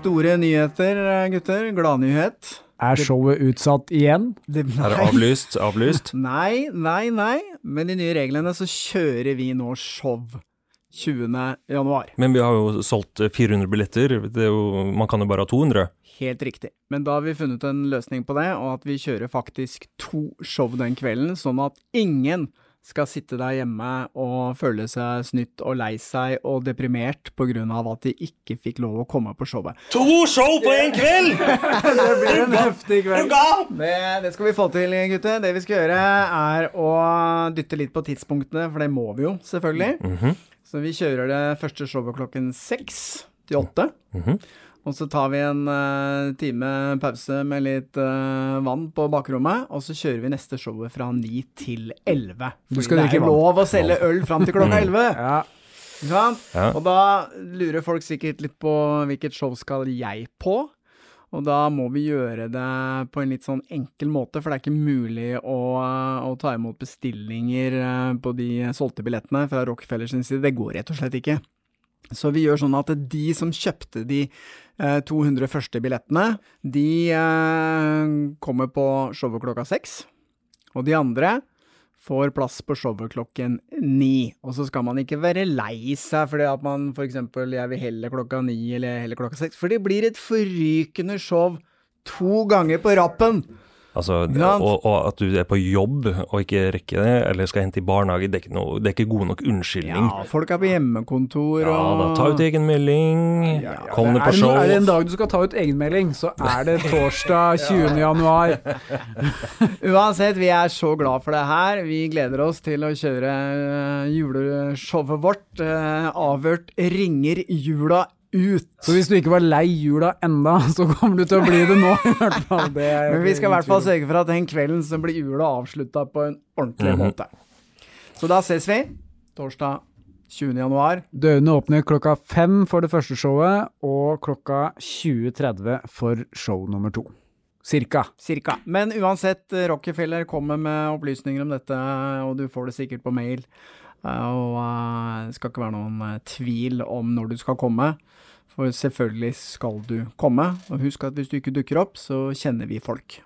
Store nyheter, gutter. Gladnyhet. Er showet utsatt igjen? Det, Er det avlyst? Avlyst? Nei, nei, nei. Med de nye reglene så kjører vi nå show 20. januar. Men vi har jo solgt 400 billetter. Det er jo, man kan jo bare ha 200. Helt riktig. Men da har vi funnet en løsning på det, og at vi kjører faktisk to show den kvelden, sånn at ingen skal sitte der hjemme og føle seg snytt og lei seg og deprimert av at de ikke fikk lov å komme på showet. To show på én kveld! Det blir en heftig kveld. Det, det skal vi få til, gutter. Det vi skal gjøre, er å dytte litt på tidspunktene, for det må vi jo, selvfølgelig. Så vi kjører det første showet klokken seks til åtte. Og så tar vi en uh, time pause med litt uh, vann på bakrommet, og så kjører vi neste showet fra ni til elleve. Du Fordi det er jo lov å selge øl fram til klokka elleve. Ja. Ikke sant? Ja. Og da lurer folk sikkert litt på hvilket show skal jeg på? Og da må vi gjøre det på en litt sånn enkel måte, for det er ikke mulig å, å ta imot bestillinger eh, på de solgte billettene fra Rockefeller sin side. Det går rett og slett ikke. Så vi gjør sånn at de som kjøpte de eh, 200 første billettene, de eh, kommer på showet klokka seks. Og de andre får plass på showet klokken ni. Og så skal man ikke være lei seg fordi at man for eksempel jeg vil heller klokka ni eller heller klokka seks, for det blir et forrykende show to ganger på rappen. Altså, og, og at du er på jobb og ikke rekker det, eller skal hente i barnehage, det er ikke, noe, det er ikke god nok unnskyldning. Ja, folk er på hjemmekontor Ja, da, ta ut egenmelding, kom deg på show. er det en dag du skal ta ut egenmelding, så er det torsdag 20. januar. Uansett, vi er så glad for det her. Vi gleder oss til å kjøre eh, juleshowet vårt. Uh, avhørt ringer jula ut. Så hvis du ikke var lei jula enda, så kommer du til å bli det nå, i hvert fall. Det er Men vi skal i hvert fall sørge for at den kvelden så blir jula avslutta på en ordentlig Mhm. måte. Så da ses vi torsdag 20. januar. Dørene åpner klokka fem for det første showet, og klokka 20.30 for show nummer to. Cirka. Cirka. Men uansett, eh, Rockefeller kommer med opplysninger om dette, og du får det sikkert på mail. Eh, Og eh, det skal ikke være noen eh, tvil om når du skal komme. For selvfølgelig skal du komme. Og husk at hvis du ikke dukker opp, så kjenner vi folk.